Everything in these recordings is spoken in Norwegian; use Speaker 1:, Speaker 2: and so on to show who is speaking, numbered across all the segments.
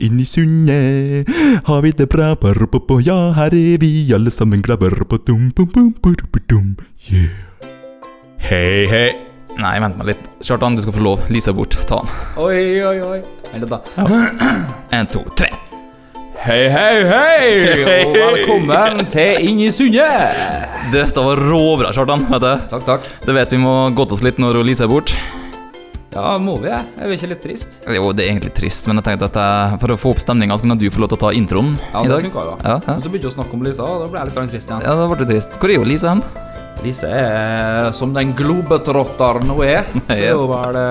Speaker 1: Inn i sundet har vi det bra, ja, her er vi alle sammen glade. Yeah.
Speaker 2: Hei, hei. Nei, vent meg litt. Kjartan, du skal få lov. Lisa bort. Ta den.
Speaker 3: Oi, oi, oi. Vent litt, da.
Speaker 2: En, to, tre.
Speaker 3: Hei, hei, hei! Og velkommen til Inn i sundet.
Speaker 2: Dette var råbra, Kjartan. vet du.
Speaker 3: Takk, takk.
Speaker 2: Det vet vi må godte oss litt når Lisa er bort.
Speaker 3: Ja, må vi det? Er vi ikke litt trist?
Speaker 2: Jo, det er egentlig trist, men jeg tenkte at jeg, for å få opp stemninga, så kunne du få lov til å ta introen
Speaker 3: Ja,
Speaker 2: i
Speaker 3: det
Speaker 2: dag.
Speaker 3: funka jo.
Speaker 2: Ja, ja.
Speaker 3: Men så begynte vi å snakke om Lisa, og da ble jeg litt trist igjen.
Speaker 2: Ja, det ble trist. Hvor er jo Lisa hen?
Speaker 3: Lise er som den globetrotteren hun er. Så
Speaker 2: Yes.
Speaker 3: hun er det,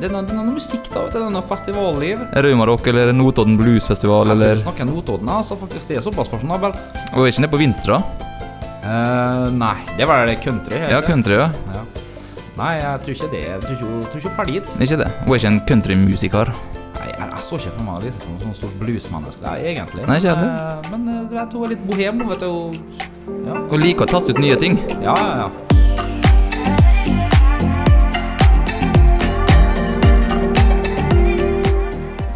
Speaker 3: det, er noe, det er noe musikk, da. Det er noe festivalliv.
Speaker 2: Raumarock eller Notodden Bluesfestival
Speaker 3: Jeg
Speaker 2: eller
Speaker 3: snakker Notodden, altså. Faktisk, det er såpass fasjonabelt.
Speaker 2: Og er ikke nede på Vinstra?
Speaker 3: Uh, nei, det var det country.
Speaker 2: Ja, country, ja.
Speaker 3: Ja. Nei, jeg tror ikke det. Jeg tror ikke, hun- tror er ferdig dit.
Speaker 2: Ikke det. Hun er ikke en countrymusiker.
Speaker 3: Jeg, jeg så ikke for meg Lise som sånn sånt stort bluesmenneske, egentlig.
Speaker 2: Nei, ikke
Speaker 3: men, eh, men eh, du vet, hun er litt bohem, vet du. Ja,
Speaker 2: Hun liker å taste ut nye ting.
Speaker 3: ja, ja. ja.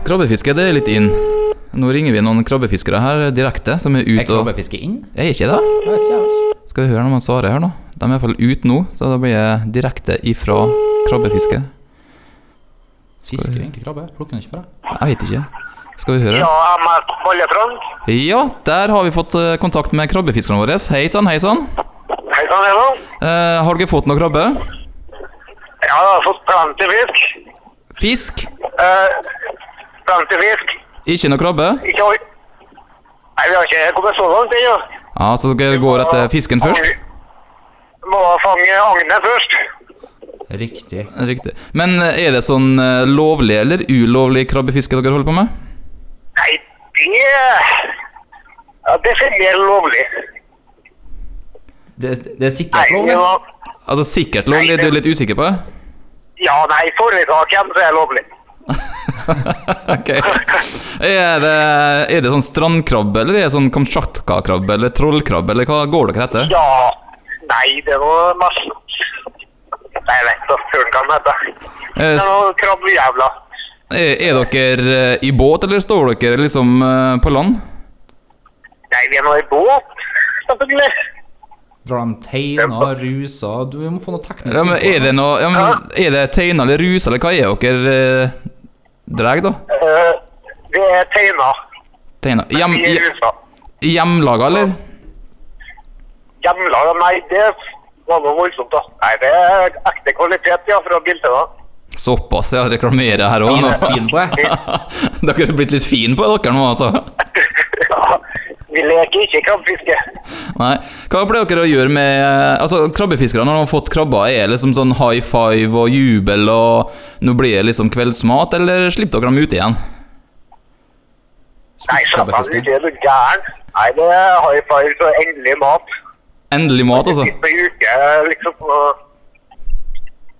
Speaker 2: Krabbefiske, det er litt inn. Nå ringer vi noen krabbefiskere her direkte, som er
Speaker 3: Er
Speaker 2: ute og
Speaker 3: krabbefiske inn?
Speaker 2: Er ikke det?
Speaker 3: Jeg vet ikke, jeg.
Speaker 2: Skal vi høre når man svarer her, nå? De er i hvert fall ute nå, så da blir jeg direkte ifra krabbefiske.
Speaker 3: Fisker egentlig krabbe? Plukker den ikke bare?
Speaker 2: Jeg vet ikke. Skal vi høre?
Speaker 4: Ja, er Bollefront.
Speaker 2: Ja, der har vi fått eh, kontakt med krabbefiskerne våre. Hei sann, hei sann.
Speaker 4: Hei sann, hei sann.
Speaker 2: Eh, har dere fått noe krabbe?
Speaker 4: Ja, jeg har fått plantefisk.
Speaker 2: Fisk?
Speaker 4: Uh, plantefisk.
Speaker 2: Ikke noe krabbe?
Speaker 4: Ikke oi. Nei, vi har ikke kommet så langt ennå.
Speaker 2: Ja, Så dere går etter fisken først?
Speaker 4: Må fange agnet først.
Speaker 3: Riktig.
Speaker 2: Riktig. Men eh, er det sånn eh, lovlig eller ulovlig krabbefiske dere holder på med?
Speaker 4: Nei, det Ja, det er lovlig.
Speaker 3: Det, det er sikkert lovlig?
Speaker 4: Nei, ja.
Speaker 2: Altså sikkert lovlig, du er litt usikker på det?
Speaker 4: Ja, nei, forrige saken så er det lovlig.
Speaker 2: Ok. Er det, er det sånn strandkrabbe, eller er det sånn kamtsjatka-krabbe, eller trollkrabbe, eller hva går dere etter?
Speaker 4: Ja Nei, det var masse Nei, jeg vet da søren hva den heter.
Speaker 2: Eh,
Speaker 4: Det er noe krabbejævla.
Speaker 2: Er, er dere eh, i båt, eller står dere liksom eh, på land?
Speaker 4: Nei, vi er nå i båt, selvfølgelig.
Speaker 3: Drar de teina, rusa Du må få noe teknisk
Speaker 2: Ja, men er det noe ja, men, Er det teina eller rusa, eller hva er dere eh, dreg, da?
Speaker 4: Uh, det er teina.
Speaker 2: Teina. Hjem,
Speaker 4: Vi er
Speaker 2: hje-
Speaker 4: rusa.
Speaker 2: hjemlaga, eller?
Speaker 4: Hjemlaga, nei, det var noe voldsomt, da. Nei, det er ekte kvalitet, ja, fra da.
Speaker 2: Såpass, ja. Reklamerer her òg dere er blitt litt fine på dere nå, altså.
Speaker 4: Ja, vi leker ikke krabbefiske.
Speaker 2: Nei. Hva pleier dere å gjøre med eh, Altså, krabbefiskere når de har fått krabber, er liksom sånn high five og jubel og Nå blir det liksom kveldsmat, eller slipper dere dem ut igjen?
Speaker 4: Nei, slapp av, du er du gæren. Nei, det er high five, og endelig mat.
Speaker 2: Endelig mat, altså.
Speaker 4: Sist på en uke, liksom, og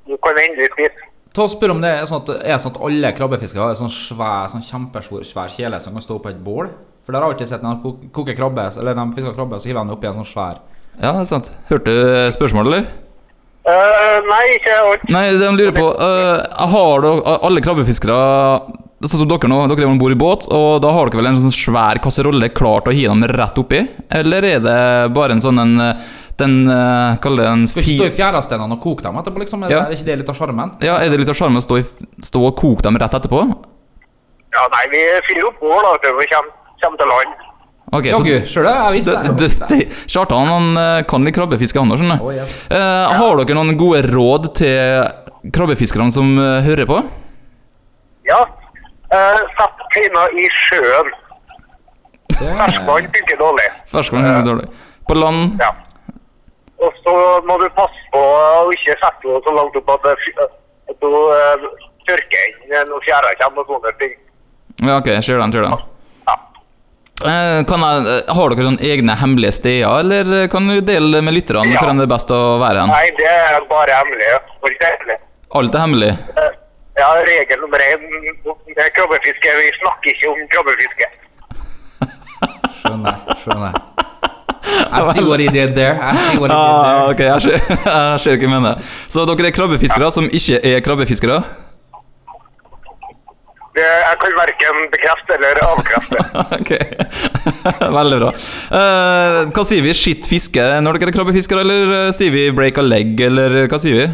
Speaker 4: du kan endelig spise.
Speaker 3: Ta og spør om det er sånn at, er sånn at alle krabbefiskere har en sånn svær, sånn kjempesvær svær kjele som kan stå på et bål. For der har jeg alltid sett når de kok- koker krabbe, eller de fisker krabbe, så hiver de det oppi en sånn svær
Speaker 2: Ja, det er sant. Hørte du spørsmålet, eller?
Speaker 4: Uh, nei, ikke alt.
Speaker 2: Nei, de lurer på uh, Har du alle krabbefiskere Sånn som dere nå, dere er om bord i båt, og da har dere vel en sånn svær kasserolle klar til å hive dem rett oppi? Eller er det bare en sånn en Den uh, Kall det en
Speaker 3: Skal ikke stå i fjæresteinene og koke dem etterpå, liksom? Er,
Speaker 2: Ja.
Speaker 3: det, er ikke det litt av sjarmen?
Speaker 2: Ja, er det litt av sjarmen å stå, i, stå og koke dem rett etterpå?
Speaker 4: Ja, nei, vi fyrer opp bål da, før vi kommer, kommer til land.
Speaker 2: Ok,
Speaker 3: Jaggu, sjøl det? Jeg visste
Speaker 2: det,
Speaker 3: det.
Speaker 2: Kjartan han eh, kan litt krabbefiske, han òg, skjønner du.
Speaker 3: Oh, yes.
Speaker 2: Eh, har dere noen gode råd til krabbefiskerne som uh, hører på?
Speaker 4: Ja, uh, sett teina i sjøen. Ferskvann funker dårlig.
Speaker 2: Ferskvann funker dårlig. På land
Speaker 4: Ja. Og så må du passe på å ikke sette henne så langt opp at, at uh, tørker inn når fjæra kommer og sånne ting.
Speaker 2: Ja, ok, Ser den, ser den.
Speaker 4: Ja.
Speaker 2: Eh, kan jeg, eh, har dere sånne egne hemmelige steder, eller eh, kan du dele med lytterne
Speaker 4: Ja.
Speaker 2: hvor det er best å være hen?
Speaker 4: Nei, det er bare hemmelig. Alt er hemmelig.
Speaker 2: Alt er hemmelig.
Speaker 4: Ja, regel nummer én med krabbefiske. Vi snakker ikke om krabbefiske.
Speaker 3: Skjønner. skjønner I see what he did there. I see what he did
Speaker 2: Ah,
Speaker 3: there.
Speaker 2: ok, jeg ser, jeg ser hva du mener. Så dere er krabbefiskere som ikke er krabbefiskere?
Speaker 4: Det, jeg kan verken bekrefte eller avkrefte.
Speaker 2: ok, veldig bra. Uh, hva sier vi? Skitt fiske når dere er krabbefiskere, eller eh, sier vi break a leg, eller hva sier vi?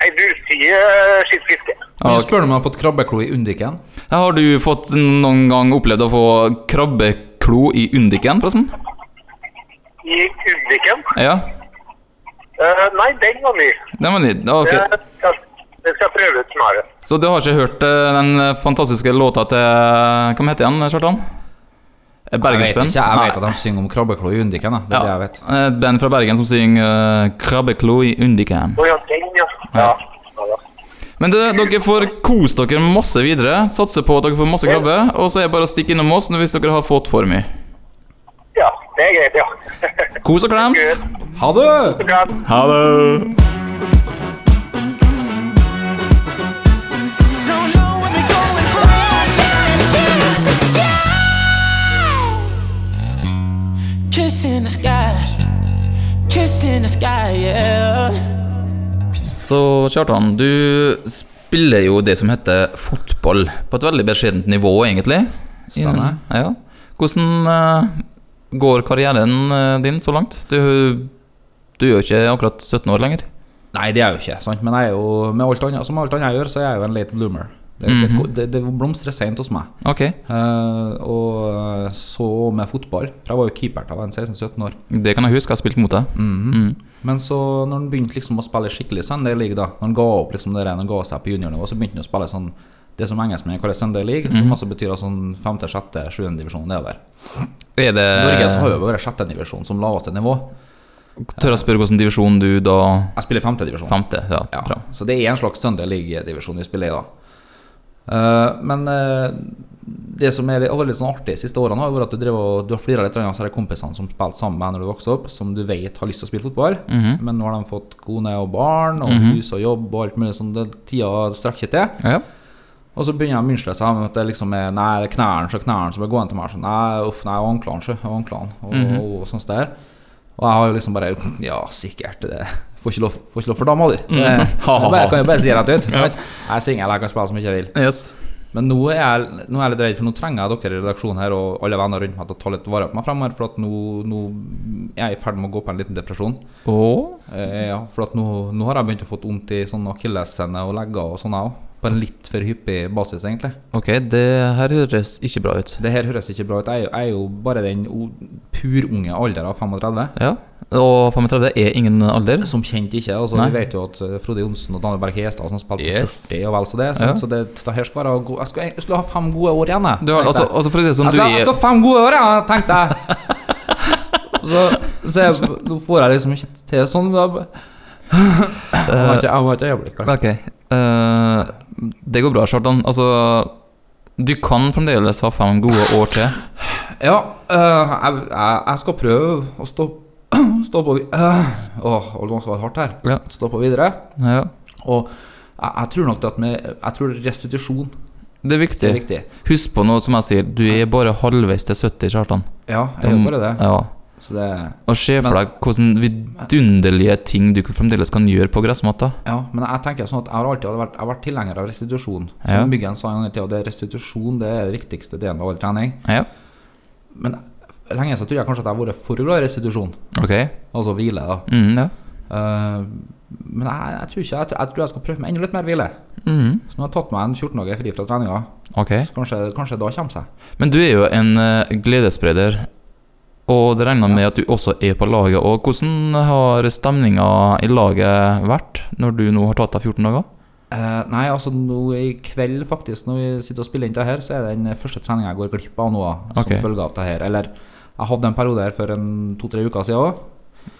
Speaker 4: Nei, du sier uh, skittfiske.
Speaker 3: Kan
Speaker 2: Spør
Speaker 3: du om jeg har fått krabbeklo i undiken?
Speaker 2: Har du fått noen gang opplevd å få krabbeklo i undiken, forresten?
Speaker 4: I Undiken?
Speaker 2: Ja,
Speaker 4: Uh, nei, den var ny.
Speaker 2: Den var ny, Ok.
Speaker 4: Det, det skal jeg prøve ut snarere.
Speaker 2: Så du har ikke hørt eh, den fantastiske låta til Hva heter den, Kjartan? Eh,
Speaker 3: Jeg vet ikke, jeg vet at de synger om krabbeklo i undiken. Det er det jeg vet.
Speaker 2: Ja, Et band fra Bergen som synger eh, 'Krabbeklo i undiken'.
Speaker 4: Oh, ja, den, ja.
Speaker 2: Men det, dere får kose dere masse videre. Satser på at dere får masse krabbe. Og så er det bare å stikke innom oss hvis dere har fått for mye.
Speaker 4: ja det er greit, ja.
Speaker 2: Kos og klems.
Speaker 3: Ha det!
Speaker 2: Ha det.
Speaker 5: Don't know when we're going home. Kiss the sky. Kiss in the sky. Kiss in the sky, yeah.
Speaker 2: Så Kjartan, du spiller jo det som heter fotball på et veldig beskjedent nivå, egentlig.
Speaker 3: Stemmer.
Speaker 2: Ja. Hvordan eh, går karrieren eh, din så langt? Du, du er jo ikke akkurat 17 år lenger.
Speaker 3: Nei, det er jo ikke, sant? men jeg er jo, med alt annet, som alt annet jeg gjør, så er jeg jo en late bloomer. Det,
Speaker 2: Mhm.
Speaker 3: det, det, det blomstrer seint hos meg.
Speaker 2: Ok,
Speaker 3: Uh, og så med fotball. For jeg var jo keeper til jeg var en 16-17 år.
Speaker 2: det kan jeg huske. Jeg har spilt mot deg. Mm.
Speaker 3: Men så når han begynte liksom å spille skikkelig Sunday League, da Når han ga opp liksom det rene, ga seg på juniornivå, så begynte han å spille sånn det som engelskmenn kaller Sunday League, som også betyr altså sånn femte, sjette, sjuende divisjon nedover.
Speaker 2: Er det
Speaker 3: Norge så har jo vært sjette divisjon som laveste nivå.
Speaker 2: Tør jeg spørre hvilken divisjon du da
Speaker 3: Jeg spiller femte divisjon.
Speaker 2: Femte? Ja,
Speaker 3: Ja, så det er en slags Sunday League-divisjon vi spiller i da. Eh, men eh, det som er litt, litt sånn artig de siste årene, har vært at du, drev og, du har flira litt av disse kompisene som spilte sammen med når du vokste opp, som du vet har lyst til å spille fotball.
Speaker 2: Mhm.
Speaker 3: Men nå har de fått kone og barn og hus og jobb og alt mulig sånn. Det, tida strekker ikke til.
Speaker 2: Ja.
Speaker 3: Og så begynner de å mynsle seg med at det liksom er Nei, det knærne så knærne som er gående til meg. Sånn, nei, uff, nei, anklene, ikke. Anklene. Og, og, sånt der. Og jeg har jo liksom bare Ja, sikkert. Det får ikke lov, får ikke lov for dama, du.
Speaker 2: Mm.
Speaker 3: Jeg kan jo bare si rett ut. ja. Jeg er singel, jeg kan spille så mye jeg vil.
Speaker 2: Yes.
Speaker 3: Men nå er, jeg, nå er jeg litt redd, for nå trenger jeg dere i redaksjonen her og alle venner rundt meg til å ta litt vare på meg fremover. For at nå, nå er jeg i ferd med å gå på en liten depresjon.
Speaker 2: Oh.
Speaker 3: Eh, ja, for at nå, nå har jeg begynt å få vondt i sånn akillessene og legger og sånn òg. På en litt for hyppig basis, egentlig.
Speaker 2: ok, det her høres ikke bra ut.
Speaker 3: Det her høres ikke bra ut. Jeg, er jo- bare den purunge alder av 35.
Speaker 2: Ja. Og 35 er ingen alder.
Speaker 3: Som kjent ikke. Altså,
Speaker 2: Nei.
Speaker 3: vi vet jo at eh, Frode Johnsen og Daniel Berg Hestad som spilte
Speaker 2: Yes.
Speaker 3: på 40 og vel så det.
Speaker 2: Ja.
Speaker 3: Så det, det her skal være go jeg, skal, jeg skulle ha fem gode år igjen, jeg.
Speaker 2: Du har, altså, altså for å si det sånn,
Speaker 3: jeg,
Speaker 2: du
Speaker 3: skal, jeg skal ha fem gode år, jeg tenkte jeg. så så jeg, nå får jeg liksom ikke til sånn. Da. Jeg ikke- jeg har ikke øyeblikk. bare.
Speaker 2: Ok. Det går bra, Kjartan. Altså Du kan fremdeles ha fem gode år til.
Speaker 3: Ja, øh, jeg, jeg, skal prøve å stå, stå på vi- øh, Åh, det var det hardt her.
Speaker 2: Ja.
Speaker 3: Stå på videre.
Speaker 2: ja.
Speaker 3: Og jeg, jeg tror nok at med, Jeg tror restitusjon
Speaker 2: Det er viktig.
Speaker 3: er viktig.
Speaker 2: Husk på noe som jeg sier, du er bare halvveis til 70, Kjartan.
Speaker 3: Ja, jeg gjør bare det.
Speaker 2: Ja.
Speaker 3: Så det
Speaker 2: Og se for deg hvordan vidunderlige ting du fremdeles kan gjøre på gressmatta.
Speaker 3: Ja, men jeg tenker sånn at jeg har alltid vært, jeg har vært tilhenger av restitusjon. Som
Speaker 2: Ja.
Speaker 3: Myggen sa en gang i tida, det er restitusjon det er det viktigste delen av all trening.
Speaker 2: Ja.
Speaker 3: Men lenge så tror jeg kanskje at jeg har vært for glad i restitusjon.
Speaker 2: Ok.
Speaker 3: Altså hvile, da.
Speaker 2: Mm, ja.
Speaker 3: uh, men jeg, jeg, tror ikke, jeg, jeg tror jeg skal prøve med enda litt mer hvile.
Speaker 2: Mm.
Speaker 3: Så nå har jeg tatt meg en 14 dager fri fra treninga.
Speaker 2: Ok.
Speaker 3: Så kanskje, kanskje da kommer seg.
Speaker 2: Men du er jo en uh, gledesspreder, og det regner med at du også er på laget. Og hvordan har stemninga i laget vært når du nå har tatt deg 14 dager?
Speaker 3: Eh, nei, altså nå i kveld, faktisk, når vi sitter og spiller inn det her, så er det den første treninga jeg går glipp av nå, som
Speaker 2: Ok.
Speaker 3: følge av det her. Eller jeg hadde en periode her for en to-tre uker siden òg.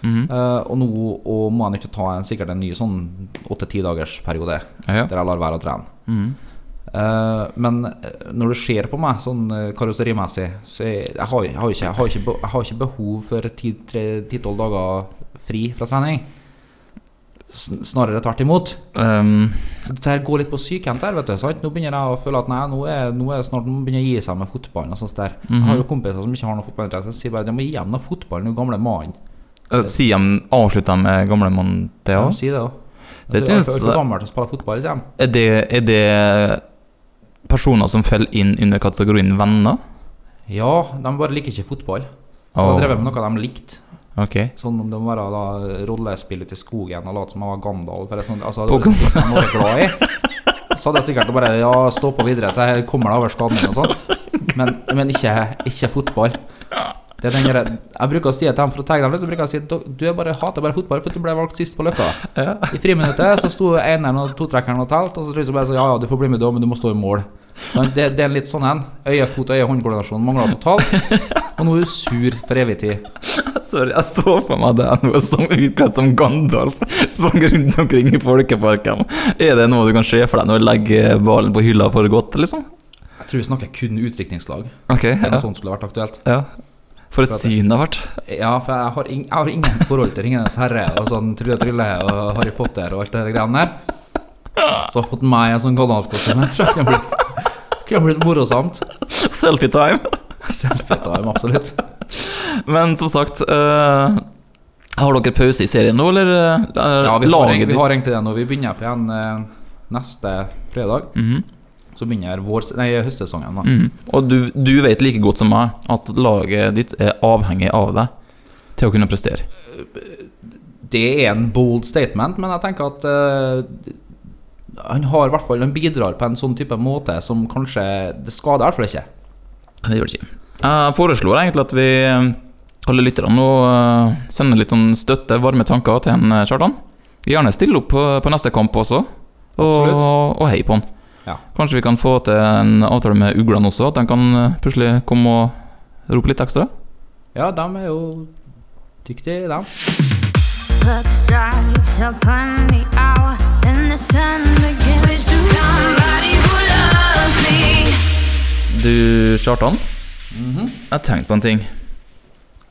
Speaker 2: Mhm.
Speaker 3: og nå og må jeg ikke ta en, sikkert en ny sånn åtte-ti dagers periode
Speaker 2: Ja.
Speaker 3: der jeg lar være å trene.
Speaker 2: Mm
Speaker 3: Eh, men eh, når du ser på meg sånn eh, karosserimessig, så jeg, jeg, har, jeg, har ikke, jeg, har ikke, jeg har ikke behov for ti-tolv dager fri fra trening. Snarere tvert imot.
Speaker 2: Um,
Speaker 3: Så det her går litt på sykehjem der, vet du. Sant? Nå begynner jeg å føle at nei, nå er, nå er snart nå begynner å gi seg med fotballen. og sånt der. Jeg har jo kompiser som ikke har noe fotballinteresse, sier bare de må gi hjem noe fotball, den gamle mannen.
Speaker 2: Eh, Sier de avslutter med gamlemann det
Speaker 3: Ja.
Speaker 2: òg?
Speaker 3: De sier det òg.
Speaker 2: Det
Speaker 3: er
Speaker 2: synes-
Speaker 3: for gammel å spille fotball, sier de.
Speaker 2: Er det, er det personer som faller inn under kategorien venner?
Speaker 3: Ja, de bare liker ikke fotball. De har drevet med noe de likte.
Speaker 2: Okay.
Speaker 3: Sånn om det må være da rollespill ute i skogen og late som jeg var Gandalf eller sånn. Altså, det var sånn var glad i. Så hadde jeg sikkert bare ja, stå på videre til jeg kommer deg over skaden og sånn. Men, men ikke, ikke fotball. Det jeg, jeg bruker å si til dem for å tegne dem litt, så bruker jeg å si du bare, hater bare fotball for du ble valgt sist på Løkka. I friminuttet så sto eneren og totrekkeren og telt, og så tror jeg bare så, ja ja, du får bli med da, men du må stå i mål. Det, det er litt sånn en. Øye, fot, øye, håndkoordinasjon mangler totalt. Og nå er hun sur for evig tid.
Speaker 2: Sorry, jeg så for meg er noe som utkledd som Gandalf sprang rundt omkring i folkeparken. Er det noe du kan se for deg når du legger ballen på hylla for godt, liksom?
Speaker 3: Jeg tror vi snakker kun utdrikningslag.
Speaker 2: Ok,
Speaker 3: Det er
Speaker 2: ja.
Speaker 3: noe sånt skulle vært aktuelt.
Speaker 2: ja. For et syn det har vært.
Speaker 3: Ja, for jeg har, ing, jeg har ingen forhold til Ringenes herre og sånn Trylle Trylle og Harry Potter og alt det greiene der. Så jeg har fått meg en sånn Gandalf-kostyme. Jeg tror det kunne blitt, kunne blitt morosamt.
Speaker 2: Selfie time.
Speaker 3: Selfie-time, absolutt.
Speaker 2: Men som sagt uh, Har dere pause i serien nå, eller? Uh,
Speaker 3: Ja, vi har, vi har egentlig det nå. Vi begynner på igjen uh, neste fredag.
Speaker 2: Mhm,
Speaker 3: Så begynner vår, nei, høstsesongen. da
Speaker 2: Mm. Og du, du vet like godt som meg at laget ditt er avhengig av deg til å kunne prestere.
Speaker 3: Det er en bold statement, men jeg tenker at han har i hvert fall Han bidrar på en sånn type måte som kanskje Det skader i hvert fall ikke.
Speaker 2: Det gjør det ikke. Jeg foreslår egentlig at vi eh, alle lytterne nå eh, sender litt sånn støtte, varme tanker til en eh, Kjartan. Gjerne stille opp på, på neste kamp også, og, og hei på han.
Speaker 3: Ja.
Speaker 2: Kanskje vi kan få til en avtale med uglene også, at de kan plutselig komme og rope litt ekstra.
Speaker 3: Ja, de er jo dyktige, de.
Speaker 6: Clock Kjartan. Mm
Speaker 2: Du, Kjartan. Jeg tenkte på en ting.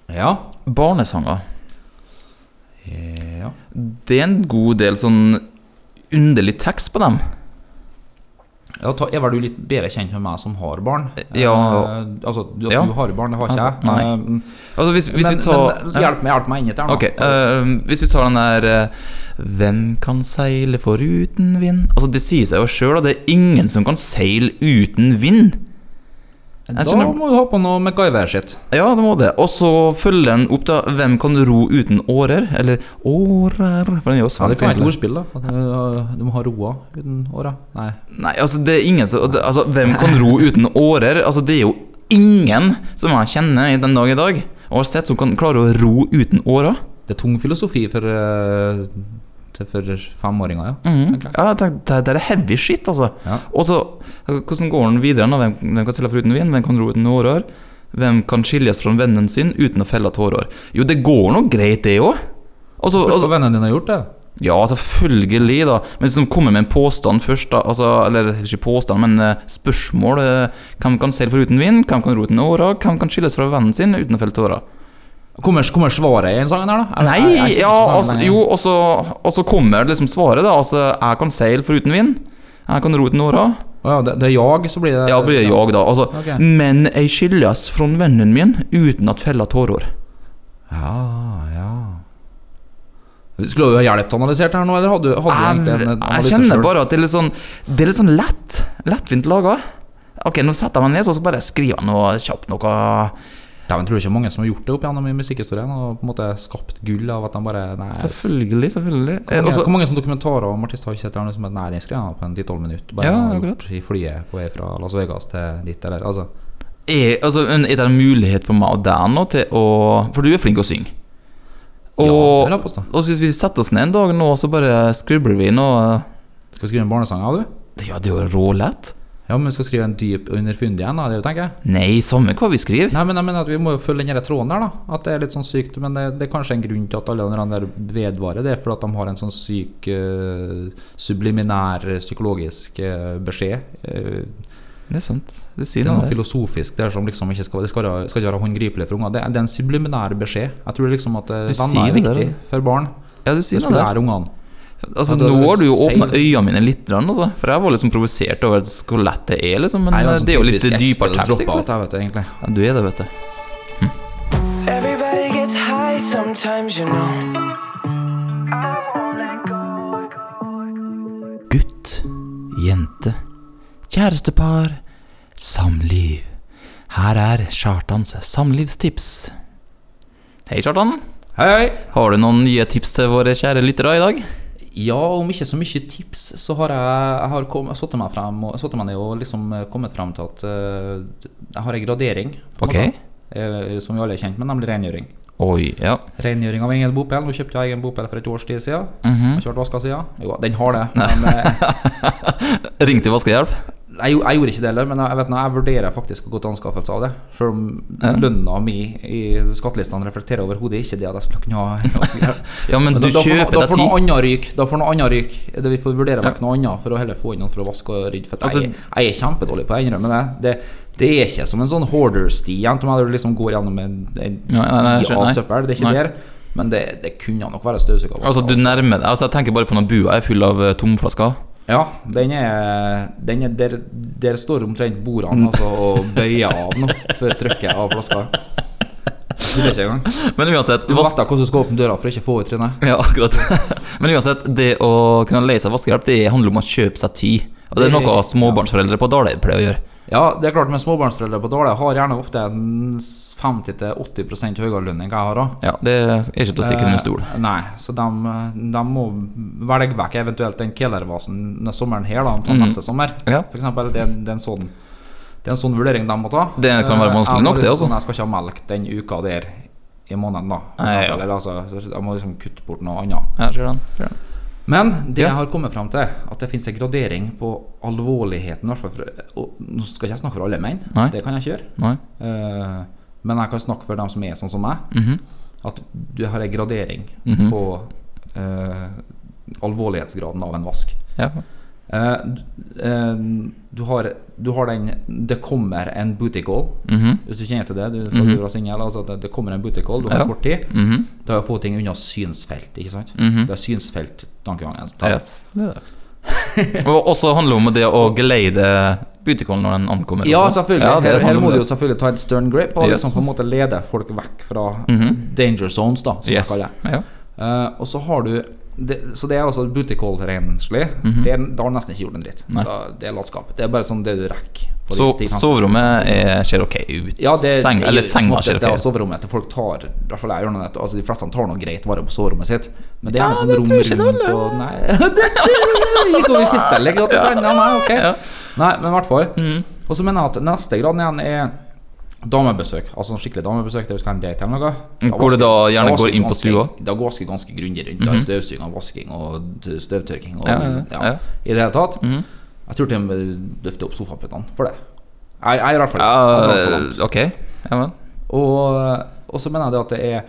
Speaker 3: Ja.
Speaker 2: Barnesanger.
Speaker 3: ja.
Speaker 2: Det er en god del sånn underlig tekst på dem.
Speaker 3: Ja, ta, Eva, du er litt bedre kjent med meg som har barn?
Speaker 2: Ja.
Speaker 3: Eh, altså, du, at
Speaker 2: Ja.
Speaker 3: du har barn, det har ikke jeg.
Speaker 2: Nei.
Speaker 3: Eh,
Speaker 2: Altså hvis, hvis
Speaker 3: men,
Speaker 2: vi tar
Speaker 3: men hjelp meg, hjelp meg inn i dette. her nå.
Speaker 2: Ok, eh, hvis vi tar den der uh, Hvem kan seile foruten vind? Altså Det sier seg jo sjøl, og det er ingen som kan seile uten vind.
Speaker 3: Da
Speaker 2: skjønner-
Speaker 3: må du ha på noe MacGyver-sitt.
Speaker 2: Ja, det må det. Og så følger den opp da Hvem kan ro uten årer? Eller årer For den er jo
Speaker 3: Ja, det kan være et ordspill, da. Du må ha roa uten åra. Nei.
Speaker 2: Nei, altså det er ingen som Altså, hvem kan ro uten årer? Altså, det er jo ingen som jeg kjenner i den dag i dag, og har sett som kan klare å ro uten årer.
Speaker 3: Det er tung filosofi for, til- for femåringer, ja. Mm.
Speaker 2: Ja, det, det, det er heavy shit, altså.
Speaker 3: Ja.
Speaker 2: Og så, altså, hvordan går den videre? Hvem, hvem kan for uten vind? Hvem kan ro uten årer? Hvem kan skilles fra vennen sin uten å felle tårer? Jo, det går nå greit, det òg. Altså, altså,
Speaker 3: har vennen din har gjort det.
Speaker 2: ja, selvfølgelig, da. Men hvis de kommer med en påstand først, da altså, Eller ikke påstand, men eh, spørsmål. eh, hvem kan seile foruten vind? Hvem kan ro uten årer? Hvem kan skilles fra vennen sin uten å felle tårer?
Speaker 3: Kommer, kommer svaret i en sangen her, da? Eller-
Speaker 2: Nei,
Speaker 3: jeg er
Speaker 2: ja, altså, jo, og så, kommer liksom svaret, da. Altså, jeg kan seile foruten vind. Jeg kan ro uten åra
Speaker 3: Å ja, det, det er jag, så blir det
Speaker 2: Ja, blir det jag, da. Altså,
Speaker 3: okay.
Speaker 2: Men jeg skilles fra vennen min uten at fella tårer.
Speaker 3: Ja, ja. Skulle du ha hjelp å analysere det her nå, eller hadde, du- hadde du egentlig
Speaker 2: Jeg,
Speaker 3: analyse
Speaker 2: jeg kjenner bare at det er litt sånn Det er litt sånn lett. Lettvint laga. Ok, nå setter jeg meg ned, så skal jeg bare skrive noe kjapt noe
Speaker 3: Dæven, tror du ikke mange som har gjort det opp gjennom i musikkhistorien? Og på en måte skapt gull av at de bare Nei.
Speaker 2: Selvfølgelig, selvfølgelig.
Speaker 3: Hvor
Speaker 2: Eh,
Speaker 3: mange,
Speaker 2: også-
Speaker 3: hvor mange sånne dokumentarer om artister har ikke sett det? som at Nei, den skrev på en 10-12 minutter. Bare
Speaker 2: Ja,
Speaker 3: gjort I flyet på vei fra Las Vegas til dit, eller altså.
Speaker 2: er, altså, er det en mulighet for meg og deg nå til å For du er flink å synge.
Speaker 3: Ja,
Speaker 2: Og,
Speaker 3: jeg påstå.
Speaker 2: og hvis vi setter oss ned en dag nå, så bare skribler vi nå
Speaker 3: Skal vi skrive en barnesang, ja, du?
Speaker 2: Ja, det er jo rålett.
Speaker 3: Ja, men vi skal skrive en dyp og underfundig en, da, det er tenker jeg.
Speaker 2: Nei, samme hva vi skriver.
Speaker 3: Nei, men jeg mener at vi må jo følge den tråden der, da. At det er litt sånn sykt. Men det, det er kanskje en grunn til at alle de der vedvarer. Det er fordi at de har en sånn syk uh, subliminær psykologisk uh, beskjed. Uh,
Speaker 2: Det er sant. Du
Speaker 3: det
Speaker 2: sier
Speaker 3: er
Speaker 2: noe der.
Speaker 3: filosofisk der som liksom ikke skal, det skal, være, skal ikke være håndgripelig for unger. Det, det er en subliminær beskjed. Jeg tror liksom at
Speaker 2: den
Speaker 3: venner er viktig
Speaker 2: der.
Speaker 3: for barn.
Speaker 2: Ja, du
Speaker 3: Det
Speaker 2: sier
Speaker 3: skulle
Speaker 2: noe der.
Speaker 3: lære ungene.
Speaker 2: Altså, nå har du jo åpna øynene mine litt, grann, altså. for jeg var liksom provosert over hvor lett det er, liksom. Men
Speaker 3: Nei,
Speaker 2: det,
Speaker 3: er
Speaker 2: det er jo litt dypere tekst. egentlig. Ja, du er det, vet du.
Speaker 5: You know.
Speaker 2: Gutt, jente, kjærestepar, samliv. Her er Kjartans samlivstips. Hei, Kjartan.
Speaker 3: Hei, hei.
Speaker 2: Har du noen nye tips til våre kjære lyttere i dag?
Speaker 3: Ja, om ikke så mye tips, så har jeg, jeg har kom- satt meg frem og, satt meg ned og liksom eh, kommet frem til at uh, jeg har en gradering. på
Speaker 2: Ok.
Speaker 3: noe, eh, som vi alle er kjent med, nemlig rengjøring.
Speaker 2: Oi, ja.
Speaker 3: Rengjøring av egen bopel. Nå kjøpte jeg egen bopel for et års tid siden.
Speaker 2: Mhm.
Speaker 3: Har ikke vært vaska siden. Jo, den har det. Men,
Speaker 2: Ring til vaskehjelp.
Speaker 3: Jeg, jeg gjorde ikke det heller, men jeg, vet, nå, jeg vurderer faktisk å gå til anskaffelse av det. Selv om
Speaker 2: Ja.
Speaker 3: lønna mi i skattelistene reflekterer overhodet ikke det at jeg skulle kunne ha.
Speaker 2: Ja, men
Speaker 3: Men
Speaker 2: du
Speaker 3: da,
Speaker 2: kjøper deg tid.
Speaker 3: annet ryk. Da får noe annet ryk. Det vi får vurdere vekk noe annet for å heller få inn noen for å vaske og rydde. For
Speaker 2: Altså-
Speaker 3: jeg, jeg er kjempedårlig på å innrømme det. det. Det er ikke som en sånn hoarder-sti, der du liksom går gjennom en, en
Speaker 2: jeg
Speaker 3: sti av søppel. Det er ikke
Speaker 2: Nei.
Speaker 3: der. Men det, det kunne nok være støvsuga.
Speaker 2: Altså, du nærmer Altså, jeg tenker bare på når bua er full av eh, tomflasker.
Speaker 3: Ja, den er, den er der, der står omtrent bordene altså, og bøyer av nå før trykket av flaska.
Speaker 2: Men uansett
Speaker 3: Du da hvordan du skal åpne døra for å ikke få ut trynet.
Speaker 2: Ja, akkurat. Men uansett, det å kunne leie seg vaskehjelp, det handler om å kjøpe seg tid. Og det er noe småbarnsforeldre på Daløy pleier å gjøre.
Speaker 3: Ja, det er klart med småbarnsforeldre på dårlig har gjerne ofte en 50-80 høyere lønn enn jeg har òg.
Speaker 2: Ja, det er ikke til å stikke under stol.
Speaker 3: Eh, nei, så de, de må velge vekk eventuelt den kelervasen denne sommeren her, da,
Speaker 2: mm.
Speaker 3: Neste sommer.
Speaker 2: Ja.
Speaker 3: For eksempel, det, det, er en sånn, det er en sånn vurdering de må ta.
Speaker 2: Det kan være
Speaker 3: Eh,
Speaker 2: vanskelig nok, det, altså.
Speaker 3: Sånn, jeg skal ikke ha melk den uka der i måneden, da.
Speaker 2: Nei, ja.
Speaker 3: Eller, altså, jeg må liksom kutte bort noe annet.
Speaker 2: Ja, ser den.
Speaker 3: Men det
Speaker 2: Ja.
Speaker 3: jeg har kommet frem til, at det finnes en gradering på alvorligheten. for, og Nå skal ikke jeg snakke for alle menn,
Speaker 2: Nei.
Speaker 3: det kan jeg ikke gjøre. Eh, men jeg kan snakke for dem som er sånn som meg.
Speaker 2: Mhm.
Speaker 3: At du har en gradering
Speaker 2: Mhm.
Speaker 3: på uh, alvorlighetsgraden av en vask.
Speaker 2: Ja.
Speaker 3: Eh, du- eh, har, du har den 'det kommer en booty call'.
Speaker 2: Mhm.
Speaker 3: Hvis du kjenner til det, du, for
Speaker 2: -hmm.
Speaker 3: du var single, altså det, det kommer en booty call, du har
Speaker 2: Ja.
Speaker 3: kort tid.
Speaker 2: Mhm.
Speaker 3: Det er å få ting unna synsfelt, ikke sant?
Speaker 2: Mhm.
Speaker 3: Det er synsfelt-tankegangen
Speaker 2: Yes, det det. Og også handler om det å geleide beautycallen når den ankommer.
Speaker 3: Ja, selvfølgelig.
Speaker 2: Ja,
Speaker 3: her, her må du jo selvfølgelig ta et stern grip og
Speaker 2: Yes.
Speaker 3: liksom på en måte lede folk vekk fra
Speaker 2: Mhm.
Speaker 3: danger zones, da, som
Speaker 2: Yes.
Speaker 3: jeg kaller det.
Speaker 2: Ja.
Speaker 3: Uh, og så har du det, Så det er altså booty Mm
Speaker 2: -hmm.
Speaker 3: Det har nesten ikke gjort en dritt. Da, det er latskap. Det er bare sånn det du rekker.
Speaker 2: Så soverommet er, ser ok ut?
Speaker 3: Ja, det,
Speaker 2: Seng, eller senga ser
Speaker 3: det er
Speaker 2: ok ut?
Speaker 3: soverommet til folk tar I hvert fall jeg gjør noe altså De fleste tar noe greit vare på soverommet sitt. Men det er
Speaker 2: Ja,
Speaker 3: sånn rom rundt og Nei, det gikk over i trendene, nei, ok.
Speaker 2: Ja.
Speaker 3: Nei, men i hvert fall.
Speaker 2: Mm.
Speaker 3: Og så mener jeg at neste grad igjen er damebesøk. Altså sånn skikkelig damebesøk der du skal ha en date eller noe.
Speaker 2: Mm, hvor du da gjerne går inn på stua?
Speaker 3: Da vasker ganske grundig rundt. Mm
Speaker 2: -hmm.
Speaker 3: Støvsuging og vasking og støvtørking og
Speaker 2: Ja, ja, ja.
Speaker 3: I det hele tatt.
Speaker 2: Mhm.
Speaker 3: Jeg tror til og med løfter opp sofaputene for det. Jeg, jeg i hvert fall langt.
Speaker 2: ok. Ja vel.
Speaker 3: Og, og så mener jeg det at det er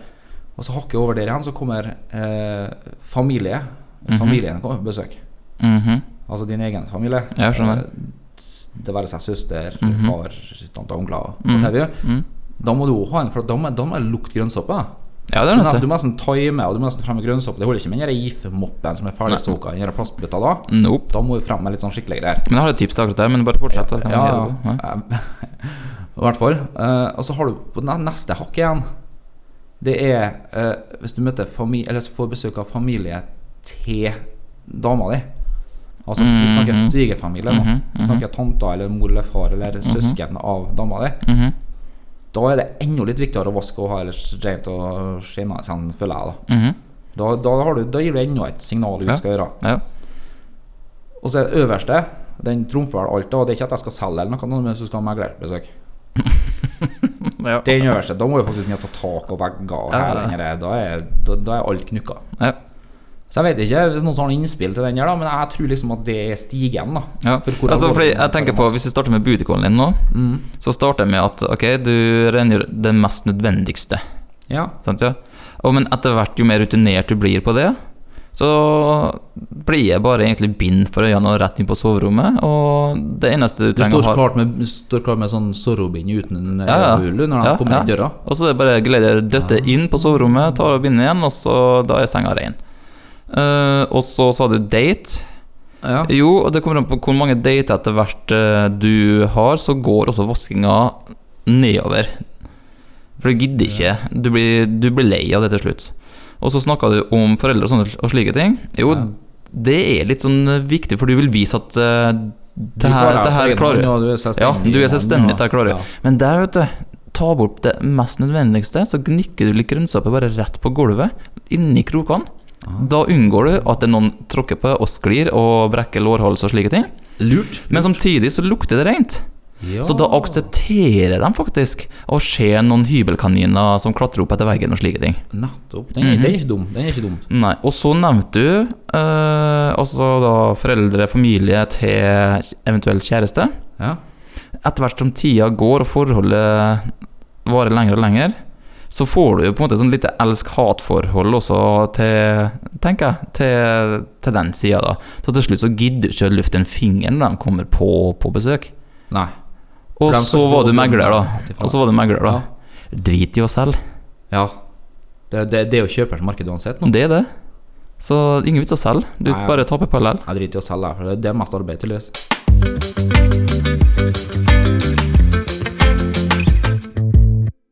Speaker 3: Og så hakket over der igjen, så kommer eh, familie.
Speaker 2: Mhm.
Speaker 3: Familien kommer på besøk.
Speaker 2: Mhm.
Speaker 3: Altså din egen familie.
Speaker 2: Jeg skjønner.
Speaker 3: Det være seg søster,
Speaker 2: Mhm.
Speaker 3: far, tante, onkler. mm
Speaker 2: -hmm.
Speaker 3: Da må du også ha en, for da må, da må jeg lukte grønnsåpe.
Speaker 2: Ja, det er nødt
Speaker 3: du må nesten time og du må nesten frem med grønnsåpe. Det holder ikke med den giftmoppen som er ferdigsoka i plastbøtta da.
Speaker 2: Nope.
Speaker 3: Da må du frem med litt sånn skikkelig greier.
Speaker 2: Men jeg har et tips til akkurat der, men bare fortsett.
Speaker 3: ja. Ja. I hvert fall. Uh, og så har du på neste hakk igjen. Det er uh, hvis du møter familie Eller får besøk av familie til dama di. Altså vi snakker
Speaker 2: Mhm.
Speaker 3: svigerfamilie
Speaker 2: Mm
Speaker 3: -hmm. Snakker tante eller mor eller far eller søsken av dama di.
Speaker 2: Mhm.
Speaker 3: Da er det enda litt viktigere å vaske og ha ellers rent og skinnende, sånn, føler jeg. da
Speaker 2: Mhm.
Speaker 3: Da, da, har du, da gir du enda et signal du
Speaker 2: Ja.
Speaker 3: skal gjøre.
Speaker 2: Ja.
Speaker 3: Og så er det øverste. Den trumfer vel alt. Og det er ikke at jeg skal selge eller noe, men så skal ha meglerbesøk.
Speaker 2: Ja.
Speaker 3: Den øverste. Da må du faktisk begynne å ta tak og vegger. Og
Speaker 2: Ja, ja.
Speaker 3: da, er, da, da er alt knukka.
Speaker 2: Ja.
Speaker 3: Så jeg vet ikke hvis noen har noen innspill til den, her da men jeg tror liksom at det er stigen. da
Speaker 2: Ja.
Speaker 3: For
Speaker 2: Altså, fordi jeg tenker på Hvis jeg starter med beautycallen din nå,
Speaker 3: Mm.
Speaker 2: så starter jeg med at ok, du rengjør det mest nødvendigste.
Speaker 3: Ja.
Speaker 2: Sant, ja? Og, men etter hvert, jo mer rutinert du blir på det, så blir jeg bare egentlig bind for øynene og rett inn på soverommet. Og det eneste du
Speaker 3: Du
Speaker 2: trenger
Speaker 3: står
Speaker 2: å ha
Speaker 3: klart med, står klar med sånn sorrobind uten
Speaker 2: Ja, ja.
Speaker 3: hull når de
Speaker 2: Ja,
Speaker 3: kommer
Speaker 2: ja.
Speaker 3: inn døra.
Speaker 2: Og så er det bare gleder døtte inn på soverommet, ta av bindet igjen, og så da er senga ren. Eh, og så sa du date.
Speaker 3: Ja.
Speaker 2: Jo, og det kommer an på hvor mange dater etter hvert eh, du har, så går også vaskinga nedover. For du gidder ikke. Du blir, du blir lei av det til slutt. Og så snakka du om foreldre og, sånne, og slike ting. Jo,
Speaker 3: Ja.
Speaker 2: det er litt sånn eh, viktig, for du vil vise at uh, det her, det her klarer
Speaker 3: du. Ja, du er selvstendig.
Speaker 2: Ja, du er selvstendig, det her klarer du. Men der, vet du, ta bort det mest nødvendigste, så gnikker du litt grønnsaker bare rett på gulvet, inni krokene. Da unngår du at noen tråkker på og sklir og brekker lårhals og slike ting.
Speaker 3: Lurt.
Speaker 2: Men samtidig så lukter det rent.
Speaker 3: Ja.
Speaker 2: Så da aksepterer de faktisk å se noen hybelkaniner som klatrer opp etter veggen og slike ting.
Speaker 3: Nettopp. Den er, den er ikke dum. Den er ikke dum.
Speaker 2: Nei, Og så nevnte du eh, altså da foreldre, familie til eventuelt kjæreste.
Speaker 3: Ja.
Speaker 2: Etter hvert som tida går og forholdet varer lenger og lenger, så får du jo på en måte sånn lite elsk-hat-forhold også til tenker jeg, til, til den sida, da. Så til slutt så gidder du ikke å løfte en finger når de kommer på, på besøk.
Speaker 3: Nei.
Speaker 2: Og så var du megler, da. Og så var du megler, da. Drit i å selge.
Speaker 3: Ja. Det, det, det er jo kjøpers marked uansett nå.
Speaker 2: Det er det. Så ingen vits å selge. Du
Speaker 3: Nei,
Speaker 2: bare taper på LL.
Speaker 3: Jeg driter i å selge, for det- det er mest arbeid, tydeligvis.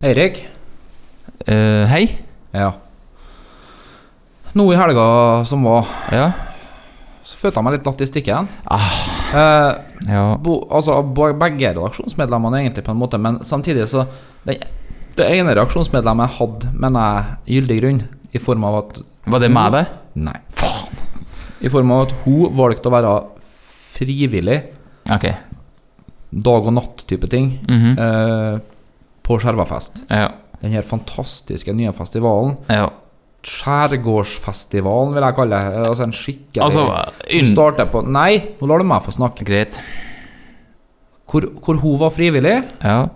Speaker 3: Eirik.
Speaker 2: Eh, hei.
Speaker 3: Ja. Nå i helga som var,
Speaker 2: Ja.
Speaker 3: så følte jeg meg litt latt i stikken.
Speaker 2: Ah.
Speaker 3: Eh,
Speaker 2: Ja.
Speaker 3: bo, altså begge redaksjonsmedlemmene egentlig på en måte, men samtidig så Det, det ene redaksjonsmedlemmet hadde, mener jeg, gyldig grunn, i form av at
Speaker 2: Var det med det?
Speaker 3: Nei. Faen! I form av at hun valgte å være frivillig,
Speaker 2: Ok.
Speaker 3: dag og natt-type ting,
Speaker 2: Mhm.
Speaker 3: eh, på Skjervafest.
Speaker 2: Ja.
Speaker 3: Den her fantastiske nye festivalen.
Speaker 2: ja.
Speaker 3: Skjærgårdsfestivalen, vil jeg kalle det. Altså en skikkelig
Speaker 2: Altså,
Speaker 3: starter på Nei, nå lar du meg få snakke.
Speaker 2: Greit.
Speaker 3: Hvor, hvor hun var frivillig.
Speaker 2: Ja.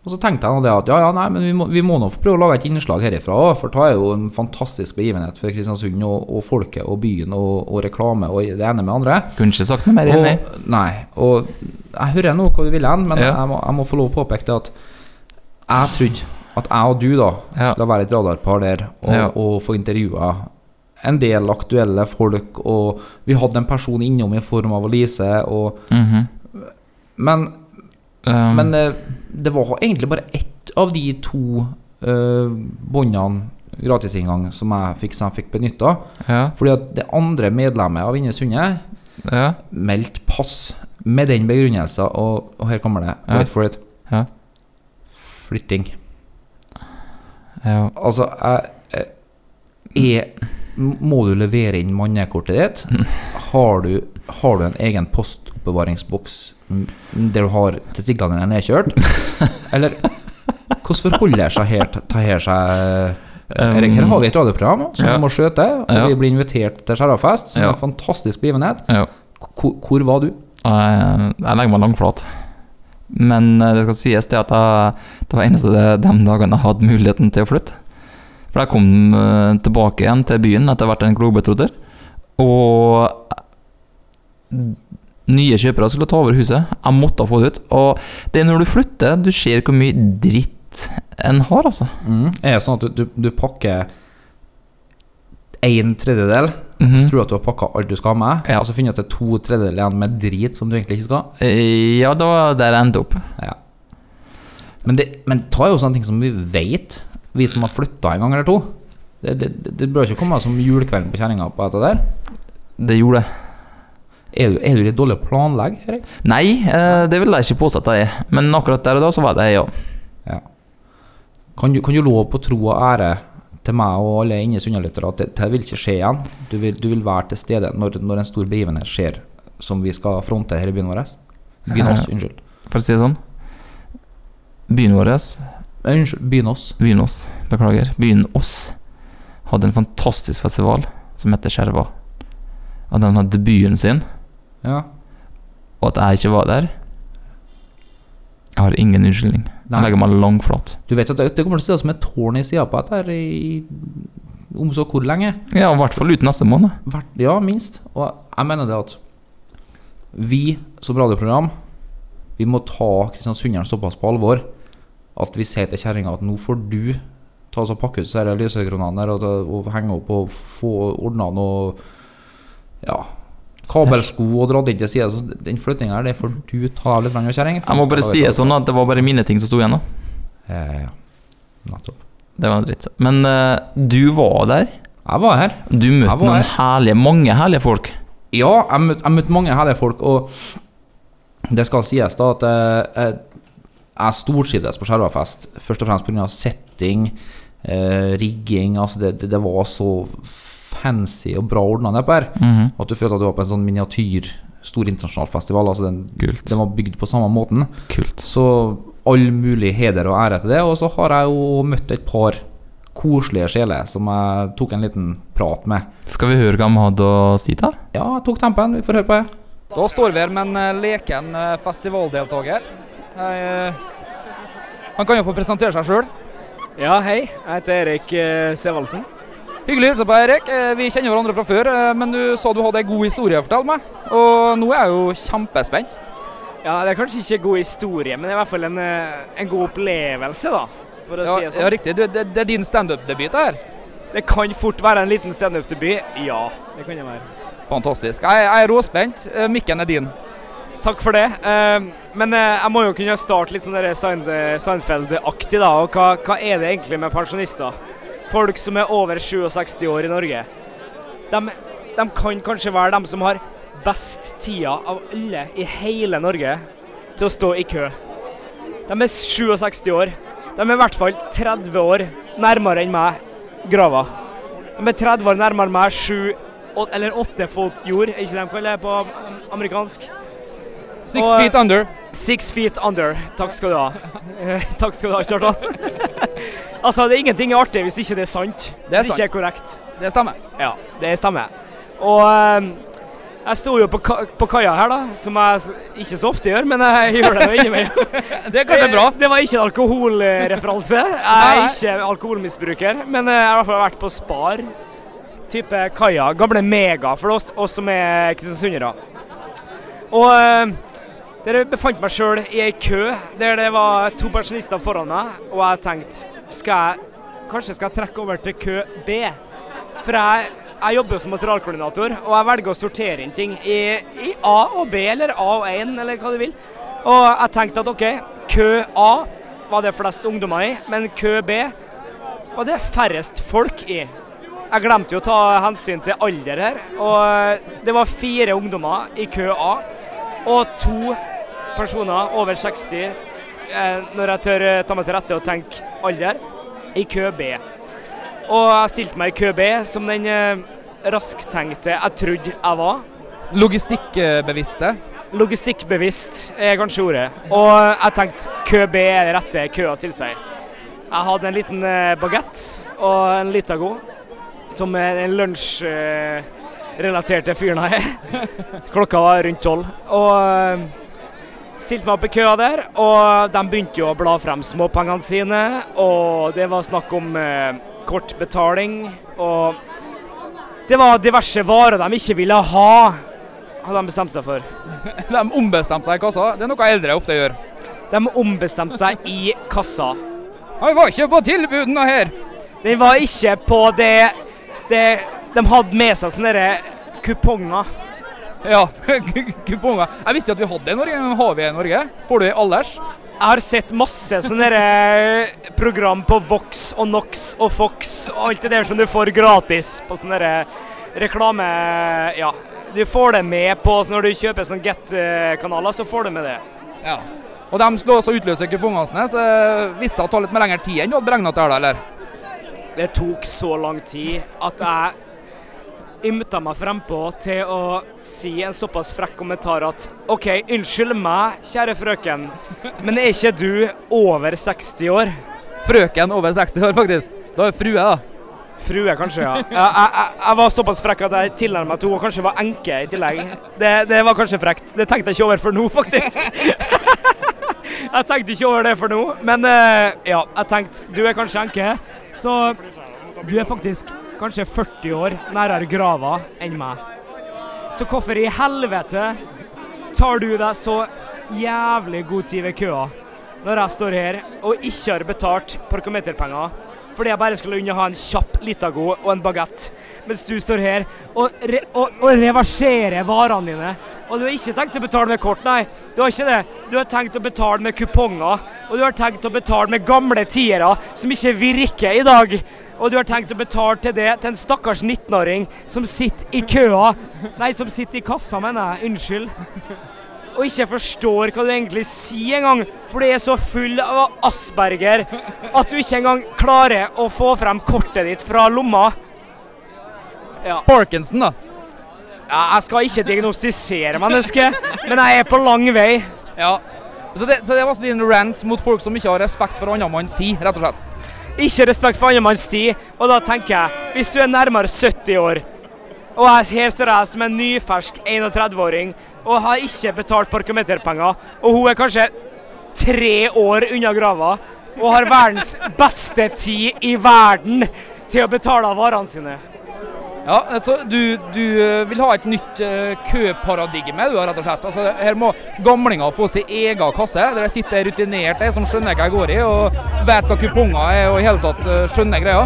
Speaker 3: Og så tenkte jeg det at ja, ja, nei, men vi må, vi må nå få prøve å lage et innslag herifra for det er jo en fantastisk begivenhet for Kristiansund og, og folket og byen og, og reklame og det ene med andre.
Speaker 2: Kunne ikke sagt noe mer enn
Speaker 3: det. nei, og jeg hører nå hva du vil hen, men
Speaker 2: Ja.
Speaker 3: jeg, må, jeg må få lov å påpeke det at jeg trodde at jeg og du da
Speaker 2: Ja.
Speaker 3: skulle være et radarpar der og,
Speaker 2: Ja.
Speaker 3: og få intervjua en del aktuelle folk, og vi hadde en person innom i form av Lise, og
Speaker 2: Mhm.
Speaker 3: Men,
Speaker 2: Um,
Speaker 3: men eh, det var egentlig bare ett av de to uh, båndene gratisinngang som jeg fikk, som jeg fikk benytta.
Speaker 2: ja.
Speaker 3: Fordi at det andre medlemmet av Inne Sunde
Speaker 2: Ja.
Speaker 3: meldte pass med den begrunnelsen, og, og her kommer det. Wait for it.
Speaker 2: Ja.
Speaker 3: Flytting.
Speaker 2: Ja.
Speaker 3: Altså, jeg, jeg er, Må du levere inn mannekortet ditt? Har du, har du en egen postoppbevaringsboks mm, der du har testiklene dine nedkjørt? Eller hvordan forholder seg her, ta her seg Erik, her har vi et radioprogram som
Speaker 2: Ja.
Speaker 3: må skjøte, og
Speaker 2: Ja.
Speaker 3: vi blir invitert til Skjærafest, som er en fantastisk begivenhet.
Speaker 2: ja.
Speaker 3: Hvor, hvor var du?
Speaker 2: Jeg, jeg legger meg langflat. Men eh, det skal sies det at jeg, det var eneste de, de dagene jeg hadde muligheten til å flytte. For jeg kom eh, tilbake igjen til byen etter hvert en globetrotter. Og nye kjøpere skulle ta over huset. Jeg måtte få det ut. Og det er når du flytter, du ser hvor mye dritt en har, altså.
Speaker 3: Er det sånn at du, du, du pakker en tredjedel,
Speaker 2: Mhm.
Speaker 3: så tror du at du har pakka alt du skal ha med,
Speaker 2: Ja.
Speaker 3: og så finner du at det er to tredjedeler igjen med drit som du egentlig ikke skal?
Speaker 2: Eh, Ja, det var der jeg endte opp.
Speaker 3: Ja. Men det, men er jo sånne ting som vi vet, vi som har flytta en gang eller to. Det, det, det, bør ikke komme som julekvelden på kjerringa på dette der.
Speaker 2: Det gjorde det.
Speaker 3: Er du, er du litt dårlig å planlegge, Erik?
Speaker 2: Nei, eh, det vil jeg ikke påstå at jeg er. Men akkurat der og da så var det ja.
Speaker 3: Ja. Kan du, kan du love på tro og ære til meg og alle inne i Sunnhordlyttere at det, vil ikke skje igjen? Du vil, du vil være til stede når, når en stor begivenhet skjer som vi skal fronte her i byen vår? Byen oss, unnskyld.
Speaker 2: For å si det sånn. Byen vår,
Speaker 3: byen oss.
Speaker 2: byen oss, beklager, byen oss hadde en fantastisk festival som heter Skjerva. At de hadde debuten sin,
Speaker 3: Ja.
Speaker 2: og at jeg ikke var der Jeg har ingen unnskyldning. Jeg legger meg langflat.
Speaker 3: Du vet at det, det kommer til å stå som et tårn i sida på dette i om så hvor lenge?
Speaker 2: Ja, i hvert fall ut neste måned.
Speaker 3: Hvert, ja, minst. Og jeg mener det at vi som radioprogram Vi må ta Kristiansunderen såpass på alvor at vi sier til kjerringa at nå får du ta og pakke ut så her lysekronene der og, og henge opp og få ordna noe Ja. Kabelsko og dratt inn til sida. Så den flyttinga her, det får du ta litt av, kjerring.
Speaker 2: Jeg må bare si det sånn at det var bare mine ting som sto igjen, da.
Speaker 3: Ja. Nettopp.
Speaker 2: Det var dritt. Men uh, du var der.
Speaker 3: Jeg var her.
Speaker 2: Du møtte noen
Speaker 3: her.
Speaker 2: herlige, mange herlige folk.
Speaker 3: Ja, jeg møtte møt mange herlige folk, og det skal sies da at jeg, jeg, jeg stortrivdes på Skjervafest. Først og fremst pga. setting, eh, rigging altså det, det, det var så fancy og bra ordna nedpå her.
Speaker 2: Mhm.
Speaker 3: At du følte at du var på en sånn miniatyr, stor internasjonal festival. Altså den,
Speaker 2: Kult.
Speaker 3: den var bygd på samme måten.
Speaker 2: Kult.
Speaker 3: Så all mulig heder og ære til det. Og så har jeg jo møtt et par koselige sjeler som jeg tok en liten prat med.
Speaker 2: Skal vi høre hva de hadde å si, da?
Speaker 3: Ja, jeg tok tempen. Vi får høre på det.
Speaker 7: Da står vi her med en eh, leken eh, festivaldeltaker. Eh, Han kan jo få presentere seg sjøl.
Speaker 8: Ja, hei. Jeg heter Erik eh, Sevaldsen.
Speaker 7: Hyggelig å hilse på, Erik. Eh, Vi kjenner hverandre fra før, eh, men du sa du hadde en god historie å fortelle meg. Og nå er jeg jo kjempespent.
Speaker 8: Ja, Det er kanskje ikke en god historie, men det er i hvert fall en, en god opplevelse, da. For å
Speaker 7: Ja,
Speaker 8: si det sånn.
Speaker 7: ja riktig. Du, det, det er din standup-debut, det her.
Speaker 8: Det kan fort være en liten standup-debut. Ja, det kan det være.
Speaker 7: Fantastisk. Jeg, jeg er råspent. Mikken er din.
Speaker 8: Takk for det. Eh, men eh, jeg må jo kunne starte litt sånn Seinfeld-aktig, da. Og hva, hva er det egentlig med pensjonister? Folk som er over 67 år i Norge. De, de kan kanskje være dem som har best tida av alle i hele Norge til å stå i kø. De er 67 år. De er i hvert fall 30 år nærmere enn meg grava. De er 30 år nærmere meg sju eller åtte fot jord, er ikke de kaller det på amerikansk?
Speaker 7: Six
Speaker 8: Og,
Speaker 7: feet under.
Speaker 8: Six feet under. Takk skal du ha. Eh, Takk skal du ha, Kjartan. altså, det er ingenting artig hvis ikke det er sant.
Speaker 7: Det er
Speaker 8: hvis ikke er korrekt.
Speaker 7: Det stemmer.
Speaker 8: Ja, det stemmer. Og um, jeg sto jo på, ka på kaia her, da, som jeg ikke så ofte gjør, men jeg gjør det innimellom.
Speaker 7: Det er kanskje bra.
Speaker 8: Eh, Det var ikke en alkoholreferanse. Jeg er ikke alkoholmisbruker, men eh, jeg har i hvert fall vært på Spar. Type kaia. Gamle Mega for oss, oss som er kristiansundere. Og eh, dere befant meg sjøl i ei kø der det var to pensjonister foran meg, og jeg tenkte skal jeg, Kanskje skal jeg trekke over til kø B? For jeg, jeg jobber jo som materialkoordinator, og jeg velger å sortere inn ting i, i A og B, eller A og 1, eller hva du vil. Og jeg tenkte at OK, kø A var det flest ungdommer i, men kø B var det færrest folk i. Jeg glemte jo å ta hensyn til alder her, og det var fire ungdommer i kø A, og to personer over 60, eh, når jeg tør eh, ta meg til rette og tenke alder, i kø B. Og jeg stilte meg i kø B som den eh, rasktenkte jeg trodde jeg var.
Speaker 7: Logistikkbevisste.
Speaker 8: Logistikkbevisst er kanskje ordet. Og jeg tenkte kø B er det rette køa stille seg. Jeg hadde en liten bagett og en Litago, som er den lunsjrelaterte fyren jeg er. Klokka var rundt tolv. Og eh, stilte meg opp i køa der, og de begynte jo å bla frem småpengene sine. Og det var snakk om eh, kortbetaling, og det var diverse varer de ikke ville ha, hadde de bestemt seg for.
Speaker 7: De ombestemte seg i kassa. Det er noe eldre ofte gjør.
Speaker 8: De ombestemte seg i kassa.
Speaker 7: Han var ikke på tilbudene her.
Speaker 8: Den var ikke på det, det De hadde med seg sånne der kuponger.
Speaker 7: Ja, kuponger. Jeg visste jo at vi hadde det i Norge, har vi det i Norge? Får du det i alders?
Speaker 8: Jeg har sett masse sånne eh, program på Vox og Nox og Fox og alt det der som du får gratis på sånne der reklame... Ja, du får det med på når du kjøper sånn Get-kanaler, så får du med det.
Speaker 7: Ja. Og de skulle også utløse kupongene sine, så visse viste seg å ta litt mer lengre tid enn du hadde beregna til, eller?
Speaker 8: Det tok så lang tid at jeg ymta meg frempå til å si en såpass frekk kommentar at OK, unnskyld meg, kjære frøken, men er ikke du over 60 år?
Speaker 7: Frøken over 60 år, faktisk. Da er frue, da.
Speaker 8: Frue, kanskje, ja. Jeg, jeg, jeg, var såpass frekk at jeg tilnærmet meg to, og kanskje var enke i tillegg. Det, det var kanskje frekt. Det tenkte jeg ikke over for nå, faktisk. jeg tenkte ikke over det for nå, men eh, ja, jeg tenkte du er kanskje enke, så du er faktisk kanskje 40 år nærmere grava enn meg. Så hvorfor i helvete tar du deg så jævlig god tid ved køa når jeg står her og ikke har betalt parkometerpenger fordi jeg bare skulle unna ha en kjapp Litago og en bagett. Mens du står her og, re og, og reverserer varene dine. Og du har ikke tenkt å betale med kort, nei. Du har ikke det. Du har tenkt å betale med kuponger. Og du har tenkt å betale med gamle tiere som ikke virker i dag. Og du har tenkt å betale til det til en stakkars 19-åring som sitter i køa Nei, som sitter i kassa, mener jeg. Unnskyld. Og ikke forstår hva du egentlig sier engang, for du er så full av asperger at du ikke engang klarer å få frem kortet ditt fra lomma. Ja.
Speaker 7: Parkinson, da.
Speaker 8: Ja, jeg skal ikke diagnostisere mennesket, men jeg er på lang vei.
Speaker 7: Ja. Så det, så det var altså din rant mot folk som ikke har respekt for annen manns tid, rett og slett.
Speaker 8: Ikke respekt for andre manns tid, og da tenker jeg, hvis du er nærmere 70 år, og her står jeg som en nyfersk 31-åring og har ikke betalt parkometerpenger, og hun er kanskje tre år unna grava og har verdens beste tid i verden til å betale varene sine.
Speaker 7: Ja, altså du, du eh, vil ha et nytt uh, køparadigme, du, rett og slett. Altså, her må gamlinger få sin egen kasse, der de sitter rutinert ei som skjønner hva jeg går i, og vet hva kuponger er, og i hele tatt uh, skjønner greia.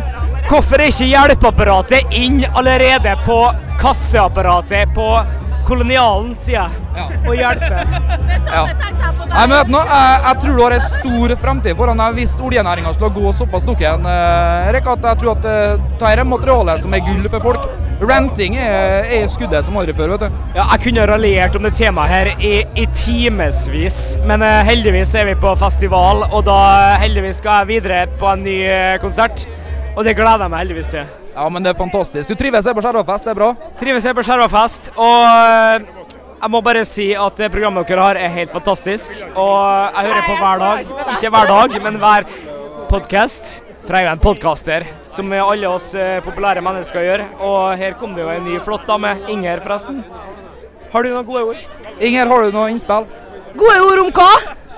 Speaker 8: Hvorfor er ikke hjelpeapparatet inn allerede på kasseapparatet på kolonialen, sier jeg,
Speaker 7: Ja.
Speaker 8: og hjelpe.
Speaker 7: Ja. Nei, men vet du noe, jeg, jeg tror du har en stor fremtid foran deg hvis oljenæringa skal gå såpass dukken. Eh, Erik, at jeg tror at eh, dette er materiale som er gull for folk. Ranting er, er skuddet som aldri før, vet du.
Speaker 8: Ja, jeg kunne raljert om det temaet her i, i timevis, men eh, heldigvis er vi på festival, og da heldigvis skal jeg videre på en ny konsert. Og det gleder jeg meg heldigvis til.
Speaker 7: Ja, men det er fantastisk. Du trives her på Skjervafest, det er bra?
Speaker 8: Trives her på Skjervafest, og eh, jeg må bare si at det programmet dere har er helt fantastisk. Og jeg hører på hver dag. Ikke hver dag, men hver podkast. For jeg er en podkaster, som alle oss eh, populære mennesker gjør. Og her kom det jo en ny flott dame. Inger, forresten. Har du noen gode ord?
Speaker 7: Inger, har du noe innspill
Speaker 9: Gode ord om hva?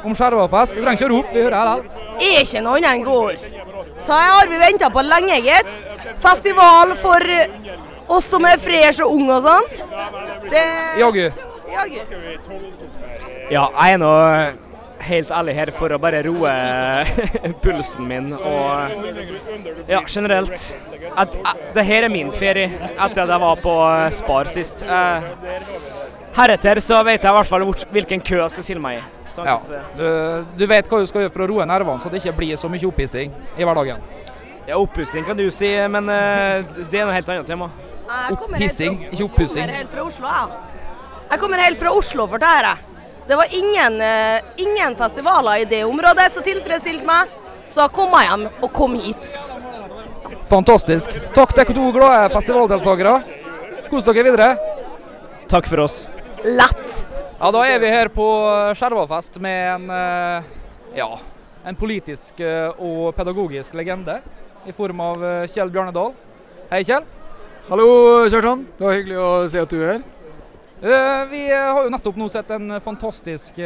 Speaker 7: om Skjervafest? Du trenger ikke å rope, vi hører her likevel.
Speaker 9: Er ikke noe annet enn gode ord. Så har vi venta på lenge, gitt. Festival for eh, oss som er fresh og unge og sånn. Det
Speaker 7: Jaggu.
Speaker 8: Ja, jeg er nå helt ærlig her for å bare roe pulsen min og Ja, generelt. At, at, det her er min ferie etter at jeg var på Spar sist. Eh, heretter så vet jeg i hvert fall hvilken kø jeg skal stille meg i. Sånn
Speaker 7: Ja. Du, du vet hva du skal gjøre for å roe nervene, så det ikke blir så mye opphissing i hverdagen.
Speaker 8: ja, oppussing kan du si, men eh, det er noe helt annet tema.
Speaker 7: Opphissing, ikke oppussing.
Speaker 9: Jeg kommer helt fra Oslo, jeg. Jeg kommer helt fra Oslo, forteller jeg. Det var ingen, eh, ingen festivaler i det området som tilfredsstilte meg, så kom jeg hjem og kom hit.
Speaker 7: Fantastisk. Takk dere to glade festivaldeltakere. Kos dere videre.
Speaker 8: Takk for oss.
Speaker 9: Lett.
Speaker 7: Ja, da er vi her på Skjervafest med en eh, ja, en politisk eh, og pedagogisk legende i form av eh, Kjell Bjarnedal. Hei, Kjell.
Speaker 10: Hallo, Kjartan. Det var hyggelig å se at du er her.
Speaker 7: Eh, Vi har jo nettopp nå sett en fantastisk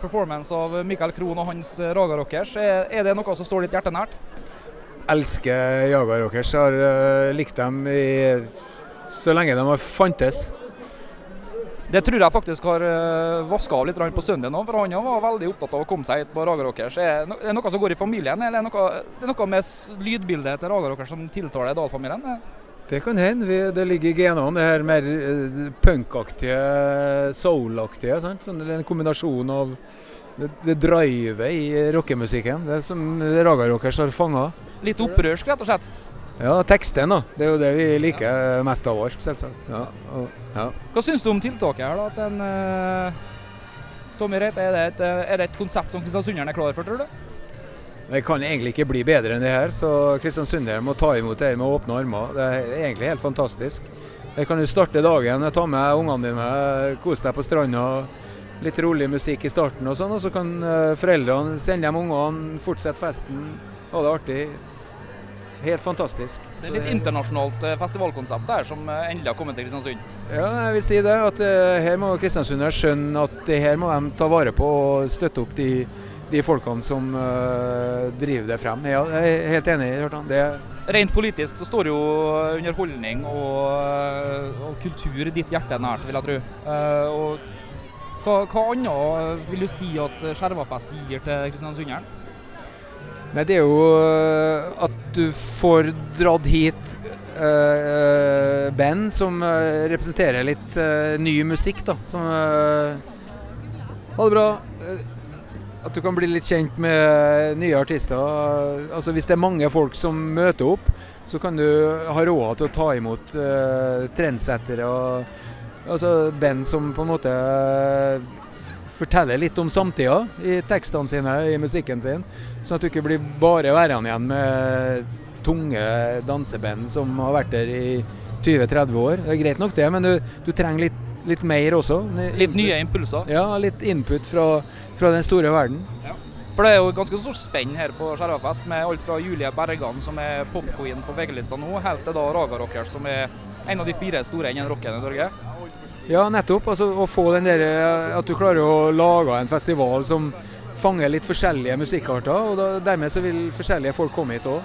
Speaker 7: performance av Mikael Krohn og hans Raga Rockers. Er det noe som står ditt hjerte nært?
Speaker 10: Elsker Jaga Rockers. Har eh, likt dem i så lenge de har fantes.
Speaker 7: Det tror jeg faktisk har uh, vaska av litt på søndag nå, for han var veldig opptatt av å komme seg hit på Raga Rockers. Er det noe som går i familien, eller er det noe, det er noe med lydbildet til Raga Rockers som tiltaler Dahl-familien?
Speaker 10: Det kan hende. Det ligger i genene, det her mer eh, punkaktige, soul-aktige. Sånn, en kombinasjon av det, det drivet i rockemusikken. Det som Raga Rockers har fanga.
Speaker 7: Litt opprørsk, rett og slett?
Speaker 10: Ja, teksten, da. Det er jo det vi liker mest av alt, selvsagt. Ja, og, ja.
Speaker 7: Hva syns du om tiltaket her, da? At en, uh, Tommy Reit, er det, et, eh, er det et konsept som kristiansunderen er klar for, tror du?
Speaker 10: Det kan egentlig ikke bli bedre enn det her, så Kristiansunderen må ta imot det her med åpne armer. Det er egentlig helt fantastisk. Jeg kan jo starte dagen, ta med ungene dine, kose deg på stranda. Litt rolig musikk i starten og sånn, og så kan eh, foreldrene sende hjem ungene, fortsette festen, ha det artig. Helt fantastisk.
Speaker 7: Det er litt internasjonalt eh, festivalkonsept der som eh, endelig har kommet til Kristiansund.
Speaker 10: Ja, jeg vil si det. At eh, her må Kristiansundere skjønne at det her må de ta vare på og støtte opp de, de folkene som driver det frem. Ja, jeg er helt enig, Hørtan. Det
Speaker 7: Rent politisk så står jo underholdning og, og kultur ditt hjerte nært, vil jeg tro. Og hva, hva annet vil du si at Skjervafest gir til kristiansunderen?
Speaker 10: Nei, det er jo øh, at du får dratt hit uh, band som representerer litt uh, ny musikk, da. Som uh, Ha det bra. Eh, At du kan bli litt kjent med nye artister. Altså Hvis det er mange folk som møter opp, så kan du ha råd til å ta imot uh, trendsettere og altså band som på en måte forteller litt om samtida i tekstene sine, i musikken sin. Sånn at du ikke blir bare værende igjen med tunge danseband som har vært der i 20-30 år. Det er greit nok det, men du, du trenger litt, litt mer også.
Speaker 7: Litt nye impulser.
Speaker 10: Ja, litt input fra, fra den store verden.
Speaker 7: For det er jo ganske stort spenn her på Skjervafest, med alt fra Julie Bergan, som er popqueen på VG-lista nå, helt til da Raga Rockers, som er en av de fire store innen rocken i Norge.
Speaker 10: Ja, nettopp. Altså, å få den der, eh, at du klarer å lage en festival som fanger litt forskjellige musikkarter, og da, dermed så vil forskjellige folk komme hit òg.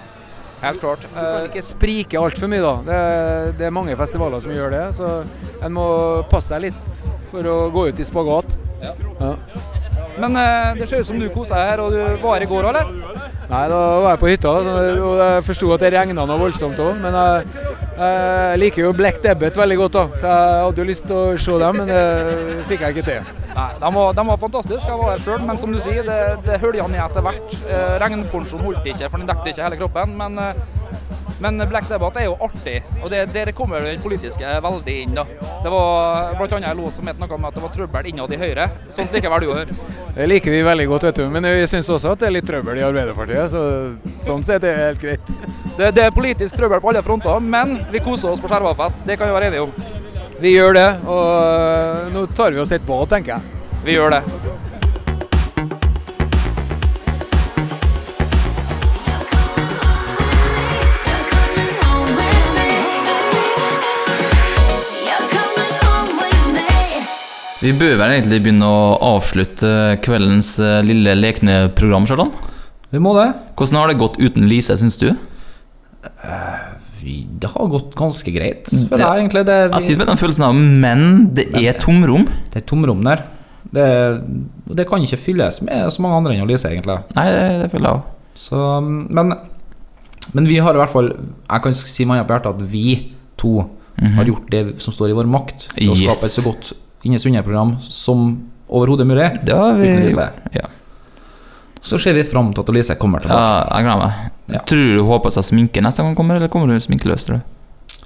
Speaker 7: Helt klart.
Speaker 10: Du kan ikke sprike altfor mye, da. Det, er- det er mange festivaler som gjør det. Så en må passe seg litt for å gå ut i spagat. Ja.
Speaker 7: Men eh, det ser ut som du koser deg her, og du var her i går, eller?
Speaker 10: Nei, da var jeg på hytta, så- og jeg forsto at det regna noe voldsomt òg. Men jeg, jeg liker jo Black Debbath veldig godt, da. Så jeg hadde jo lyst til å se dem, men det fikk jeg ikke til.
Speaker 7: Nei, de var, de var fantastiske, jeg var her sjøl, men som du sier, det, det hølja ned etter hvert. Eh, Regnponchoen holdt ikke, for den dekket ikke hele kroppen. Men, eh, men Black Debate er jo artig, og det, der kommer den politiske veldig inn. da. Det var bl.a. en låt som het noe om at det var trøbbel innad i Høyre. Sånt liker vel du å høre?
Speaker 10: Det liker vi veldig godt, vet du. Men vi syns også at det er litt trøbbel i Arbeiderpartiet, så sånn sett er det helt greit.
Speaker 7: Det, det er politisk trøbbel på alle fronter, men vi koser oss på Skjervafest. Det kan vi være enige om.
Speaker 10: Vi gjør det, og øh, nå tar vi oss et bad, tenker jeg.
Speaker 7: Vi gjør det.
Speaker 2: Vi bør vel egentlig begynne å avslutte kveldens eh, lille lekne program, Kjartan?
Speaker 3: Vi må det.
Speaker 2: Hvordan har det gått uten Lise, syns du?
Speaker 3: Det har gått ganske greit. For det er egentlig det vi...
Speaker 2: Jeg sitter med den følelsen av Men det er tomrom.
Speaker 3: Det er tomrom der. Det, det kan ikke fylles med så mange andre enn Lise, egentlig.
Speaker 2: Nei, det, det føler jeg òg.
Speaker 3: Men, men vi har i hvert fall Jeg kan si meg på hjertet at vi to har gjort det som står i vår makt. Til å.
Speaker 2: Yes.
Speaker 3: skape et så godt Innes Unge-program som overhodet mulig.
Speaker 2: Det har vi gjort. Ja.
Speaker 3: Så ser vi fram til at Lise kommer tilbake.
Speaker 2: ja, jeg gleder meg.
Speaker 3: Ja.
Speaker 2: Tror du hun håper seg sminke neste gang hun kommer, eller kommer hun sminkeløs? tror du?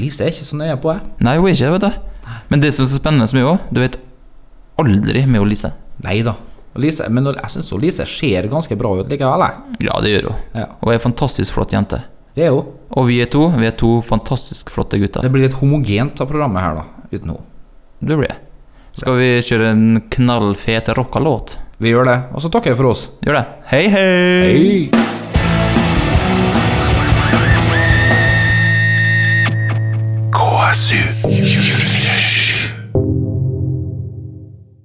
Speaker 3: Lise er ikke så nøye på det.
Speaker 2: Nei, hun er ikke vet du. Men det som er så spennende med henne, du vet aldri med Lise.
Speaker 3: Nei da. Lise, men jeg syns Lise ser ganske bra ut likevel. Jeg.
Speaker 2: Ja, det gjør hun.
Speaker 3: Ja.
Speaker 2: Hun er en fantastisk flott jente.
Speaker 3: Det er hun.
Speaker 2: Og vi er to. Vi er to fantastisk flotte gutter.
Speaker 3: Det blir litt homogent av programmet her, da, uten henne.
Speaker 2: Det blir det. Skal vi kjøre en knallfet rocka låt?
Speaker 3: Vi gjør det. Og så takker jeg for oss.
Speaker 2: Gjør det. Hei, hei!
Speaker 3: Hei!
Speaker 1: KSU 24.